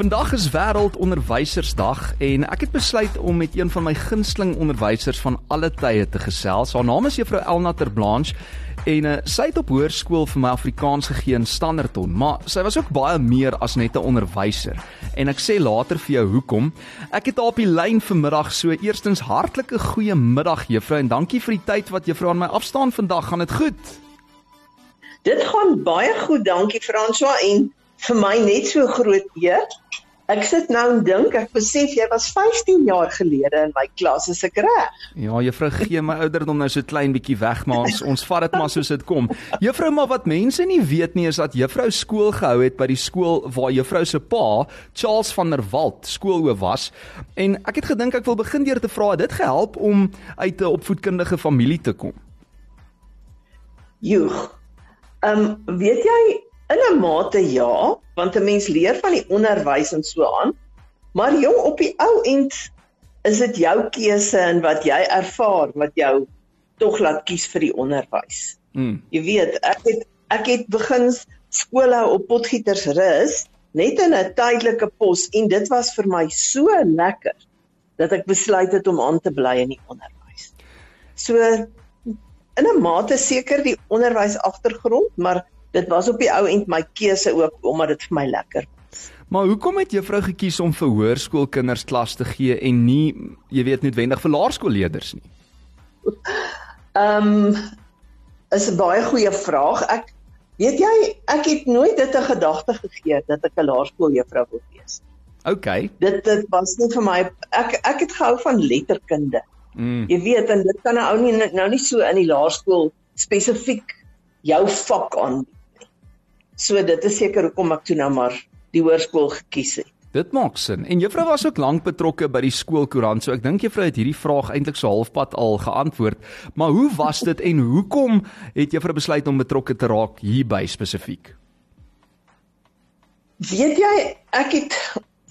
Vandag is wêreldonderwysersdag en ek het besluit om met een van my gunsteling onderwysers van alle tye te gesels. Haar naam is Juffrou Elna Ter Blanche en uh, sy het op hoërskool vir my Afrikaans gegee in Standerton, maar sy was ook baie meer as net 'n onderwyser. En ek sê later vir jou hoekom. Ek het haar op die lyn vanmiddag, so eerstens hartlike goeie middag Juffrou en dankie vir die tyd wat Juffrou aan my afstaan vandag. Gaan dit goed? Dit gaan baie goed, dankie François en vir my net so groot eer. Ek sit nou en dink, ek besef jy was 15 jaar gelede in my klas, is ek reg? Ja, juffrou gee my ouderdom nou so klein bietjie weg, maar ons ons vat dit maar soos dit kom. Juffrou, maar wat mense nie weet nie is dat juffrou skool gehou het by die skool waar juffrou se pa, Charles van der Walt, skoolhoof was. En ek het gedink ek wil begin deur te vra, het dit gehelp om uit 'n opvoedkundige familie te kom? Joeg. Ehm um, weet jy In 'n mate ja, want 'n mens leer van die onderwys en so aan. Maar jong, op die ou end is dit jou keuse en wat jy ervaar wat jou tog laat kies vir die onderwys. Mm. Jy weet, ek het ek het begin skool hou op Potgietersrus net in 'n tydelike pos en dit was vir my so lekker dat ek besluit het om aan te bly in die onderwys. So in 'n mate seker die onderwys agtergrond, maar dit was op die ou end my keuse ook omdat dit vir my lekker was. Maar hoekom het juffrou gekies om vir hoërskoolkinders klas te gee en nie, jy weet, noodwendig vir laerskoolleerders nie? Ehm um, is 'n baie goeie vraag. Ek weet jy, ek het nooit dit 'n gedagte gegee dat ek 'n laerskooljuffrou wil wees. OK. Dit dit was nie vir my ek ek het gehou van letterkunde. Mm. Jy weet, en dit kan nou nie nou nie so in die laerskool spesifiek jou vak aan So dit is seker hoekom ek toe nou maar die hoërskool gekies het. Dit maak sin. En juffrou was ook lank betrokke by die skoolkoerant, so ek dink juffrou het hierdie vraag eintlik so halfpad al geantwoord. Maar hoe was dit en hoekom het juffrou besluit om betrokke te raak hierby spesifiek? Weet jy, ek het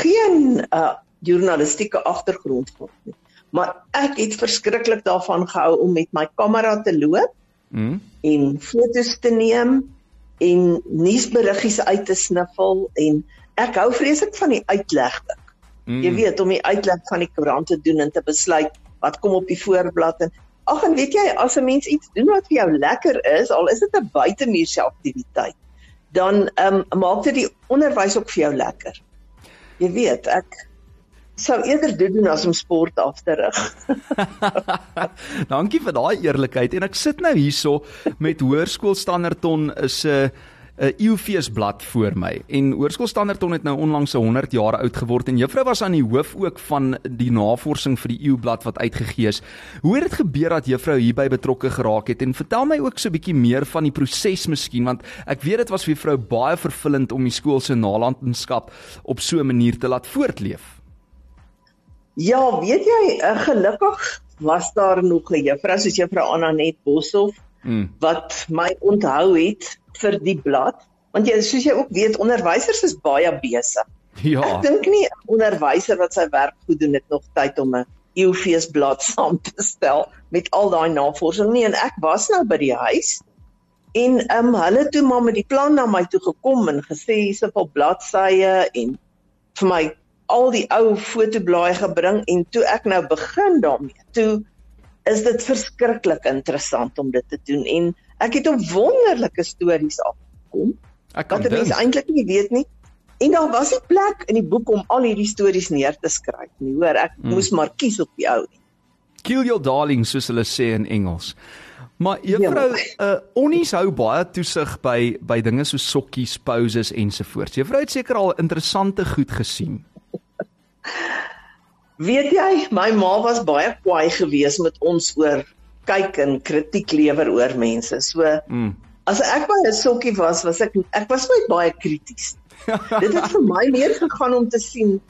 geen uh journalistieke agtergrond gehad nie. Maar ek het verskriklik daarvan gehou om met my kamera te loop mm. en fotos te neem en nuusberiggies uit te sniffel en ek hou vreeslik van die uitlegting. Mm. Jy weet om die uitleg van die koerant te doen en te besluit wat kom op die voorblad en ag en weet jy as 'n mens iets doen wat vir jou lekker is, al is dit 'n buitemuurse aktiwiteit, dan ehm um, maak dit die onderwys ook vir jou lekker. Jy weet, ek sou eerder dit doen as om sport af te rig. Dankie vir daai eerlikheid en ek sit nou hierso met Hoërskool Standerton is 'n uh, 'n eeufeesblad voor my en Hoërskool Standerton het nou onlangs 100 jaar oud geword en juffrou was aan die hoof ook van die navorsing vir die eeublad wat uitgegee is. Hoe het dit gebeur dat juffrou hierby betrokke geraak het en vertel my ook so 'n bietjie meer van die proses miskien want ek weet dit was vir juffrou baie vervullend om die skool se nalatenskap op so 'n manier te laat voortleef. Ja, weet jy, uh, gelukkig was daar nog 'n juffrou soos juffrou Anna net Boshoff mm. wat my onthou het vir die blad, want jy soos jy ook weet, onderwysers is baie besig. Ja. Ek dink nie 'n onderwyser wat sy werk goed doen het nog tyd om 'n EUFees blad saam te stel met al daai navorsing nie en ek was nou by die huis en ehm um, hulle toe maar met die plan na my toe gekom en gesê hier's 'n vol bladsye en vir my al die ou fotoblaaie gebring en toe ek nou begin daarmee. Toe is dit verskriklik interessant om dit te doen en ek het op wonderlike stories afgekom. Ek kan dit mense eintlik nie weet nie. En daar was 'n plek in die boek om al hierdie stories neer te skryf nie. Hoor, ek hmm. moes maar kies op die ou. Kill your darling soos hulle sê in Engels. Maar juffrou, ja. uh onnies hou baie toesig by by dinge so sokkies, poses ensovoorts. Juffrou het seker al interessante goed gesien. Weet jy, my ma was baie kwaai geweest met ons oor kyk en kritiek lewer oor mense. So mm. as ek by 'n sokkie was, was ek ek was nooit baie krities. dit het vir my meer gegaan om te sien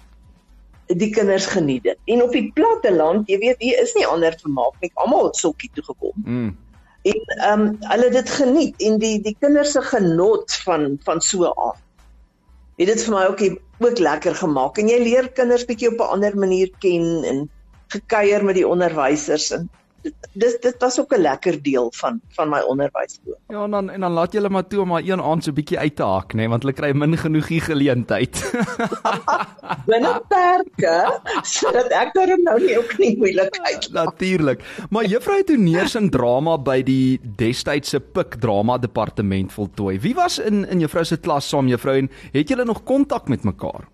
die kinders geniet dit. En op die platte land, jy weet, hier is nie ander vermaak nie. Almal het sokkie toe gekom. Mm. En ehm um, hulle dit geniet en die die kinders se genot van van so aan. Het dit vir my ook ook lekker gemaak en jy leer kinders bietjie op 'n ander manier ken en gekuier met die onderwysers en dis dit was ook 'n lekker deel van van my onderwysloop. Ja, en dan en dan laat jy hulle maar toe om maar een aand so bietjie uit te hak, nê, nee, want hulle kry min genoeg hier geleentheid. Binne perke sodat ek daarom nou nie ook nie moeilikheid. Natuurlik. Maar juffrou het toe neers in drama by die destydse Pik drama departement voltooi. Wie was in in juffrou se klas saam juffrou en het julle nog kontak met mekaar?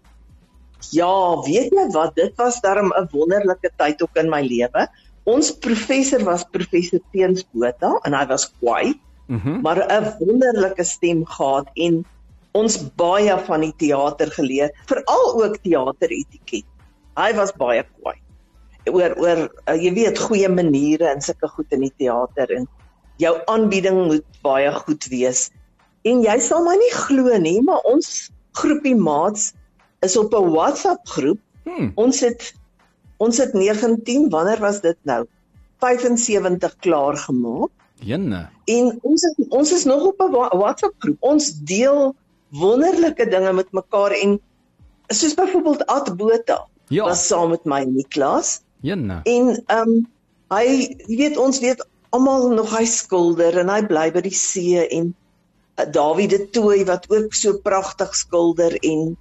Ja, weet jy wat, dit was darm 'n wonderlike tyd ook in my lewe. Ons professor was professor Teens Botha en hy was kwaai. Mhm. Mm maar 'n wonderlike stem gehad en ons baie van die teater geleer, veral ook teateretiket. Hy was baie kwaai. Oor oor uh, jy weet goeie maniere en sulke goed in die teater en jou aanbieding moet baie goed wees. En jy sal my nie glo nie, maar ons groepie maats is op 'n WhatsApp groep. Hmm. Ons het Ons het 19, wanneer was dit nou? 75 klaar gemaak. Jenne. En ons is ons is nog op 'n WhatsApp groep. Ons deel wonderlike dinge met mekaar en soos byvoorbeeld Ad Botha ja. was saam met my in die klas. Jenne. En ehm um, hy weet ons weet almal nog hy skilder en hy bly by die see en uh, Dawie de Tooi wat ook so pragtig skilder en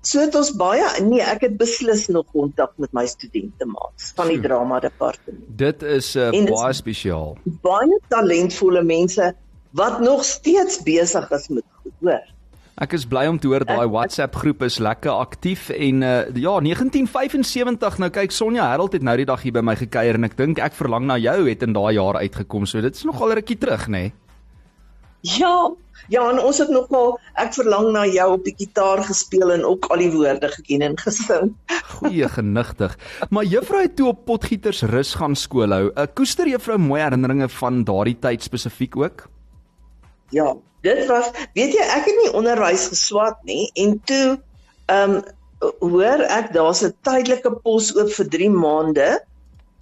So het ons baie nee, ek het beslis nog kontak met my studente maats van die hmm. drama departement. Dit is uh, baie spesiaal. Baie talentvolle mense wat nog steeds besig is met hoor. Ek is bly om te hoor daai WhatsApp groep is lekker aktief en uh, ja 1975 nou kyk Sonja Harold het nou die dag hier by my gekuier en ek dink ek verlang na jou het in daai jaar uitgekom so dit is nog al rukkie terug nê. Nee? Ja, Ja, en ons het nogal ek verlang na jou op die gitaar gespeel en ook al die woorde geken en gesing. Goeie genigtig. Maar juffrou het toe op potgieters rus gaan skoolhou. 'n uh, Koester juffrou mooi herinneringe van daardie tyd spesifiek ook? Ja, dit was weet jy ek het nie onderwys geswat nie en toe ehm um, hoor ek daar's 'n tydelike pos oop vir 3 maande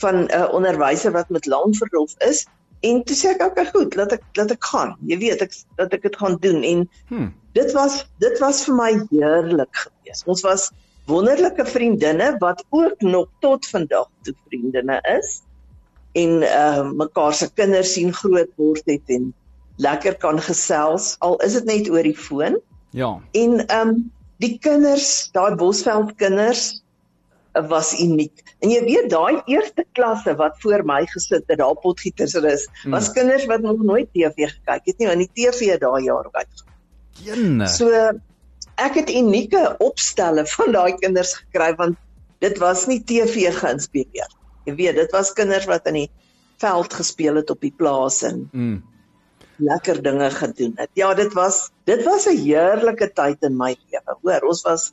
van 'n uh, onderwyser wat met lang verlof is En toe sê ek okay, goed, laat ek laat ek gaan. Jy weet ek dat ek dit gaan doen en hmm. dit was dit was vir my heerlik geweest. Ons was wonderlike vriendinne wat ook nog tot vandag toe vriendinne is en uh mekaar se kinders sien groot word het en lekker kan gesels al is dit net oor die foon. Ja. En um die kinders, daai Bosveld kinders was uniek. En jy weet daai eerste klasse wat voor my gesit het, daar potgieters is, hmm. was kinders wat nog nooit TV gekyk het nie, want die TV daai jaar uit. Jenne. So ek het unieke opstelle van daai kinders gekry want dit was nie TV geïnspireer. Jy weet, dit was kinders wat in die veld gespeel het op die plaas en mm. lekker dinge gedoen het. Ja, dit was dit was 'n heerlike tyd in my lewe. Hoor, ons was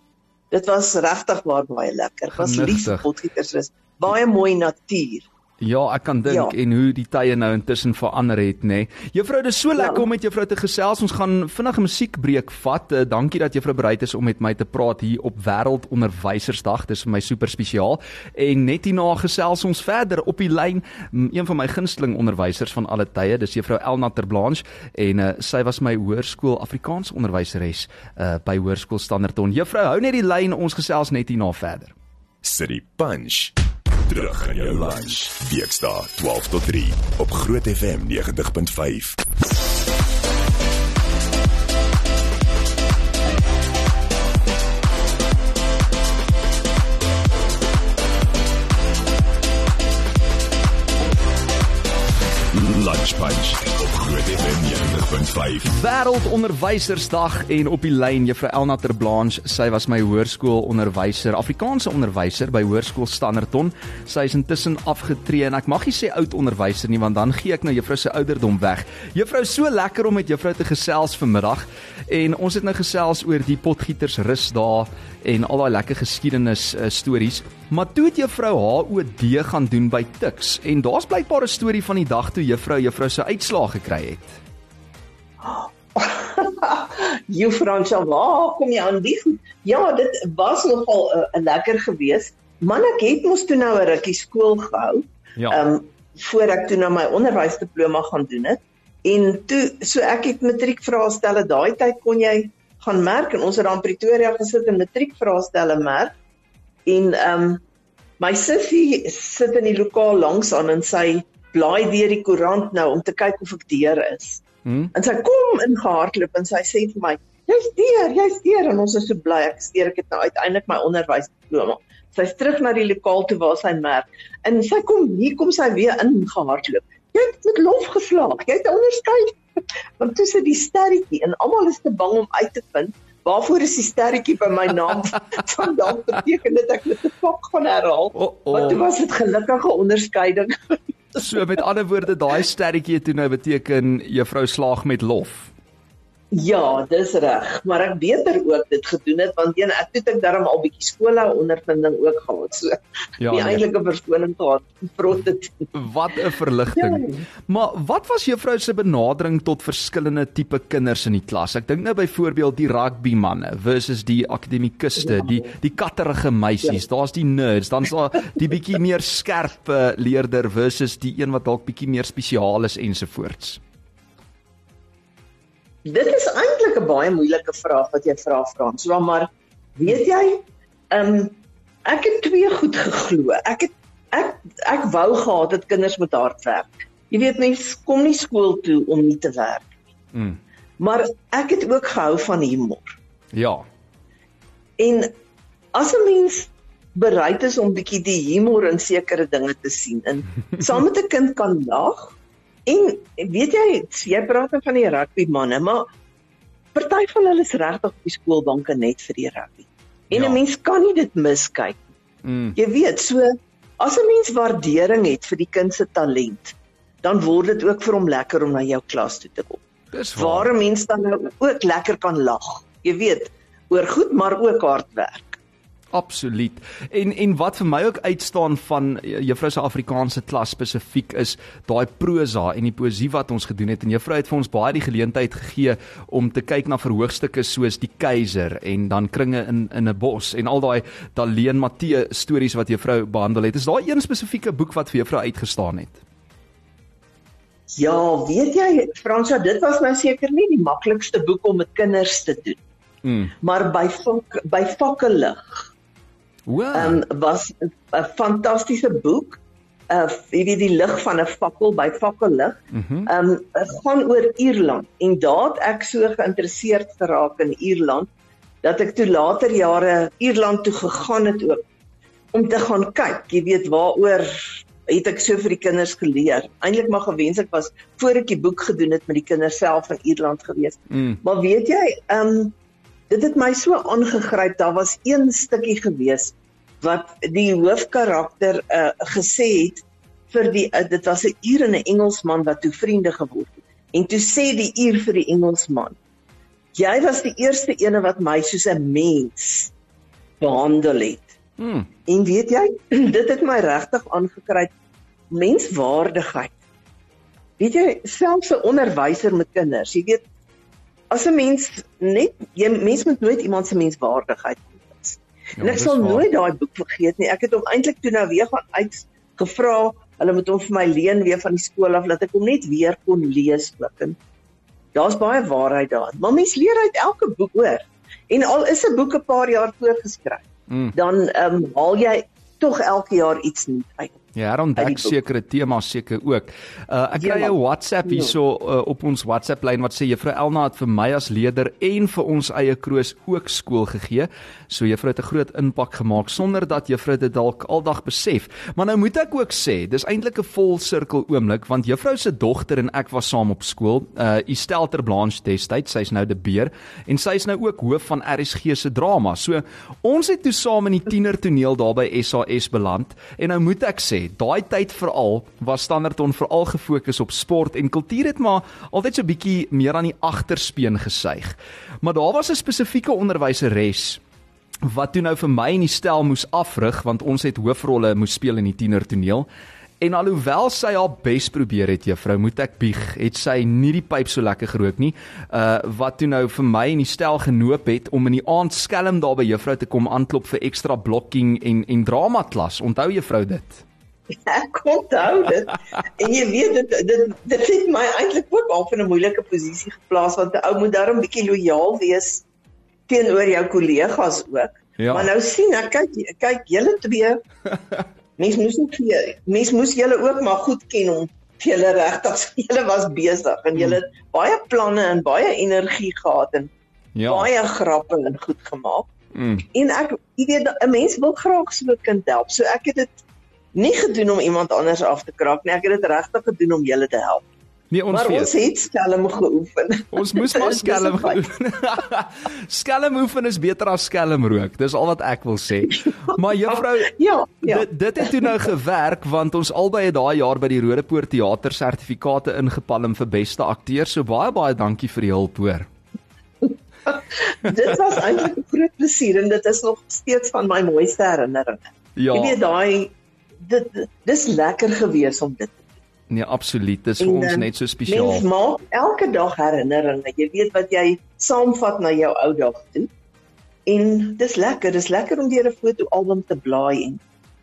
Dit was regtig baie lekker. Was lief potgieters is. Baie mooi natuur. Ja, ek kan dink ja. en hoe die tye nou intussen verander het, nê. Nee. Juffrou, dit is so lekker ja. om met juffrou te gesels. Ons gaan vinnig 'n musiekbreek vat. Uh, dankie dat juffrou bereid is om met my te praat hier op Wêreldonderwysersdag. Dis vir my super spesiaal. En net hierna gesels ons verder op die lyn een van my gunsteling onderwysers van alle tye. Dis juffrou Elna Terblanche en uh, sy was my hoërskool Afrikaans onderwyseres uh, by Hoërskool Standerton. Juffrou, hou net die lyn, ons gesels net hierna verder. City Punch terug in jou lunch. Weekdae 12 tot 3 op Groot FM 90.5. Lunch Punch Groot FM 90.5. Wêreldonderwysersdag en op die lyn Juffrou Elna Terblanche, sy was my hoërskoolonderwyser, Afrikaanse onderwyser by Hoërskool Standerton. Sy is intussen afgetree en ek mag nie sê oud onderwyser nie want dan gee ek nou juffrou se ouderdom weg. Juffrou, so lekker om met juffrou te gesels vanmiddag en ons het nou gesels oor die potgieters rusdae en al daai lekker geskiedenis uh, stories. Maar toe het juffrou haar OD gaan doen by Tuks en daar's blykbaar 'n storie van die dag toe juffrou juffrou se uitslae gekry het. juffrou Chawa, kom jy aan die goed? Ja, dit was nogal 'n uh, lekker gewees. Man ek het mos toe nou 'n rukkie skool gehou. Ja. Ehm um, voor ek toe nou my onderwysdiploma gaan doen het. En toe so ek het matriek vraestelle daai tyd kon jy gaan merk en ons het daar in Pretoria gesit en matriek vraestelle merk. En ehm um, my sussie sit in die lokaal langs aan en sy blaai deur die koerant nou om te kyk of ek deur is. Hmm? En sy kom in gehardloop en sy sê vir my, "Jy's deur, jy's deur." En ons is so bly ek steur ek het nou uiteindelik my onderwysdiploma. Sy's terug na die lokaal toe waar sy merk. En sy kom, hier kom sy weer in gehardloop. Jy het met lof geslaag. Jy het onderskei. Want tussen die sterretjie en almal is te bang om uit te vind Waarvoor is die sterretjie by my naam? Vandag beteken dit ek moet 'n fok gaan herhaal. Oh, oh. Want dit was 'n gelukkige onderskeiding. so met ander woorde, daai sterretjie het toe nou beteken juffrou slaag met lof. Ja, dis reg, maar ek beter ook dit gedoen het want een ek het ek darm al bietjie skole ondervinding ook gehad. So ja, nee. eintlike verskoning gehad vir dit. Wat 'n verligting. Ja. Maar wat was juffrou se benadering tot verskillende tipe kinders in die klas? Ek dink nou byvoorbeeld die rugby manne versus die akademikuste, ja. die die katterige meisies. Ja. Daar's die nerds, dan's daar die bietjie meer skerp leerder versus die een wat dalk bietjie meer spesiaal is ensovoorts. Dit is eintlik 'n baie moeilike vraag wat jy vra Frans, maar weet jy, ehm um, ek het twee goed geglo. Ek het ek ek wou gehad dat kinders moet hard werk. Jy weet mense kom nie skool toe om nie te werk nie. Mm. Maar ek het ook gehou van humor. Ja. En as 'n mens bereid is om bietjie die humor in sekere dinge te sien en saam met 'n kind kan lag En weet jy, jy praat dan nou van die rugby manne, maar party van hulle is regtig op die skoolbanke net vir die rugby. En ja. 'n mens kan nie dit miskyk. Mm. Jy weet, so as 'n mens waardering het vir die kind se talent, dan word dit ook vir hom lekker om na jou klas toe te kom. Dis waar 'n mens dan nou ook lekker kan lag. Jy weet, oor goed maar ook hard werk. Absoluut. En en wat vir my ook uitstaan van eh, juffrou se Afrikaanse klas spesifiek is daai prosa en die poesie wat ons gedoen het en juffrou het vir ons baie die geleentheid gegee om te kyk na verhoogstukke soos die keiser en dan kringe in in 'n bos en al daai Daleen Matthee stories wat juffrou behandel het. Is daar een spesifieke boek wat vir juffrou uitgestaan het? Ja, weet jy Fransa, dit was nou seker nie die maklikste boek om met kinders te doen. Mm. Maar by vak, by vakke lig Ehm um, was 'n fantastiese boek. Uh jy weet die lig van 'n fakkel by fakkellig. Mhm. Ehm mm um, gaan oor Ierland en daar ek so geïnteresseerd geraak in Ierland dat ek toe later jare Ierland toe gegaan het ook om te gaan kyk, jy weet waaroor het ek so vir die kinders geleer. Eintlik maar gewens ek was voor ek die boek gedoen het met die kinders self in Ierland gewees. Mm. Maar weet jy, ehm um, dit het my so aangegryp. Daar was een stukkie gewees wat die hoofkarakter uh, gesê het vir die uh, dit was 'n uur en 'n Engelsman wat toe vriende geword het. En toe sê die uur vir die Engelsman: "Jy was die eerste ene wat my soos 'n mens behandel het." Hmm. En weet jy, dit het my regtig aangekry menswaardigheid. Weet jy, selfs 'n onderwyser met kinders, jy weet as 'n mens net jy mens moet nooit iemand se menswaardigheid mis. Ja, en ek sal nooit daai boek vergeet nie. Ek het hom eintlik toe nou weer gaan uitgevra. Hulle moet hom vir my leen weer van die skool af dat ek hom net weer kon lees ook. En daar's baie waarheid daarin. Maar mens leer uit elke boek hoor. En al is 'n boek 'n paar jaar voorgeskryf, mm. dan ehm um, haal jy tog elke jaar iets nuuts uit. Ja, herontdek sekere temas seker ook. Uh ek kry 'n WhatsApp ja. hierso uh, op ons WhatsApp lyn wat sê juffrou Elna het vir my as leier en vir ons eie kroos ook skool gegee. So juffrou het 'n groot impak gemaak sonder dat juffrou dit dalk aldag besef. Maar nou moet ek ook sê, dis eintlik 'n vol sirkel oomblik want juffrou se dogter en ek was saam op skool. Uh Estelter Blanche destyds, sy's nou die beer en sy's nou ook hoof van RSG se drama. So ons het toe saam in die tienertoneel daar by SAS beland en nou moet ek sê daai tyd veral was Standerton veral gefokus op sport en kultuur het maar altyd so bietjie meer aan die agterspeen gesuig. Maar daar was 'n spesifieke onderwyseres wat toe nou vir my in die stel moes afrig want ons het hoofrolle moes speel in die tienertoneel. En alhoewel sy haar bes probeer het, juffrou, moet ek bieg, het sy nie die pyp so lekker gerook nie. Uh wat toe nou vir my in die stel genoop het om in die aand skelm daar by juffrou te kom aanklop vir ekstra blokking en en drama klas. Onthou juffrou dit? Ek onthou dit. en jy weet dit dit dit het my eintlik ook al in 'n moeilike posisie geplaas want 'n ou moet daarom bietjie lojaal wees teenoor jou kollegas ook. Ja. Maar nou sien ek kyk kyk julle twee Mens moes nie mens moes julle ook maar goed ken om julle regtig julle was besig en julle het baie planne en baie energie gehad en ja. baie grappe en goed gemaak. Mm. En ek jy weet 'n mens wil graag so 'n kind help. So ek het dit nie gedoen om iemand anders af te kraak nie. Ek het dit regtig gedoen om julle te help. Nee, ons maar ons het skelm geoefen. Ons moes maar skelm geoefen. skelm oefen is beter as skelm rook. Dis al wat ek wil sê. Maar juffrou, ja, ja. Dit, dit het toe nou gewerk want ons albei het daai jaar by die Rodepoort Theater sertifikate ingepalm vir beste akteur. So baie baie dankie vir die hulp hoor. dit was eintlik 'n groot plesier en dit is nog steeds van my mooiste herinneringe. Ja. Jy weet daai dit dis lekker gewees om dit Nee, absoluut. Dis vir ons net so spesiaal. Mens maak elke dag herinneringe. Jy weet wat jy saamvat na jou ou dag toe. En dis lekker, dis lekker om deur 'n fotoalbum te blaai en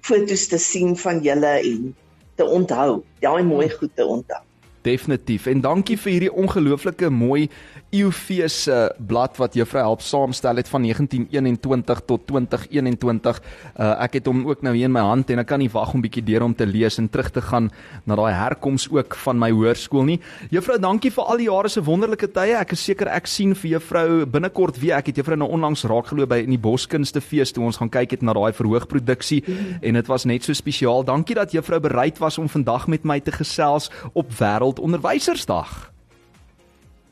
foto's te sien van julle en te onthou, daai mooi goed te onthou. Definitief. En dankie vir hierdie ongelooflike mooi EUV se blad wat juffrou help saamstel het van 1921 tot 2021. Uh, ek het hom ook nou hier in my hand en ek kan nie wag om bietjie deur hom te lees en terug te gaan na daai herkoms ook van my hoërskool nie. Juffrou, dankie vir al die jare se wonderlike tye. Ek is seker ek sien vir juffrou binnekort weer. Ek het juffrou nou onlangs raakgeloop by in die Boskunstefees toe ons gaan kyk het na daai verhoogproduksie en dit was net so spesiaal. Dankie dat juffrou bereid was om vandag met my te gesels op Wêreldonderwysersdag.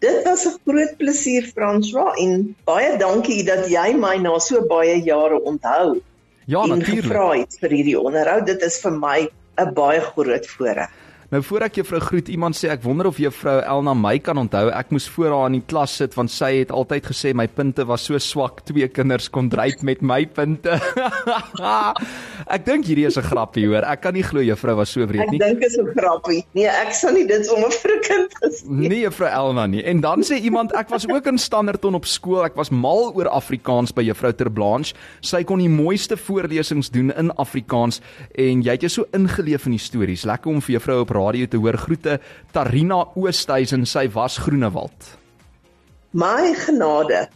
Dit was 'n groot plesier François en baie dankie dat jy my na so baie jare onthou. Ja, natuurlik. Vra iets vir hierdie onderhoud. Dit is vir my 'n baie groot voorreg. Nou voor ek juffrou groet, iemand sê ek wonder of juffrou Elna my kan onthou. Ek moes voor haar in die klas sit want sy het altyd gesê my punte was so swak. Twee kinders kon dryf met my punte. ek dink hierdie is 'n grappie hoor. Ek kan nie glo juffrou was so wreed nie. Ek dink is 'n grappie. Nee, ek sal nie dit sommer vir 'n kind gesê. Nee, juffrou Elna nie. En dan sê iemand ek was ook in Standerton op skool. Ek was mal oor Afrikaans by juffrou Terblanche. Sy kon die mooiste voorlesings doen in Afrikaans en jy het jou so ingeleef in die stories. Lekker om vir juffrou op radio te hoor. Groete Tarina Oosthuizen, sy was Groenewald. My genade.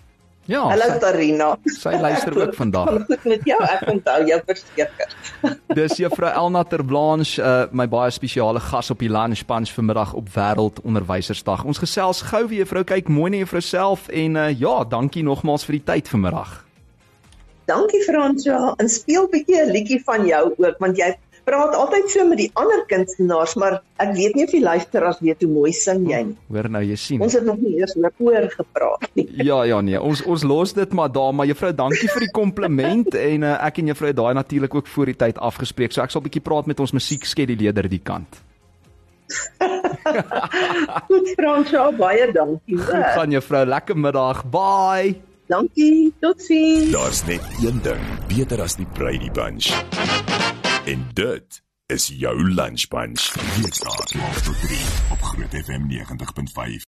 Ja. Hallo Tarina. Sy luister ook vandag. Goed met jou. Ek onthou jou verseker. Dis juffrou Elna Terblanche, uh, my baie spesiale gas op die Lunch Punch vanmiddag op Wêreld Onderwysersdag. Ons gesels gou weer juffrou, kyk mooi na juffrou self en uh, ja, dankie nogmaals vir die tyd vanmiddag. Dankie Fransja, en speel 'n bietjie 'n liedjie van jou ook want jy praat altyd so met die ander kunstenaars, maar ek weet nie of die luisteraars weet hoe mooi sing jy nie. Hoor nou, jy sien. Ons het nog nie eers oor koor gepraat nie. Ja, ja nee, ons ons los dit maar daar, maar juffrou, dankie vir die kompliment en uh, ek en juffrou het daai natuurlik ook voor die tyd afgespreek. So ek sal 'n bietjie praat met ons musiekskeduleerder die kant. Goed Fransjo, baie dankie. Goed van juffrou, lekker middag. Bye. Dankie. Totsiens. Daar's net een ding beter as die Brady Bunch. En dit is jou lunch bunch. Hier staan 12 tot 3 op Groot FM 90.5.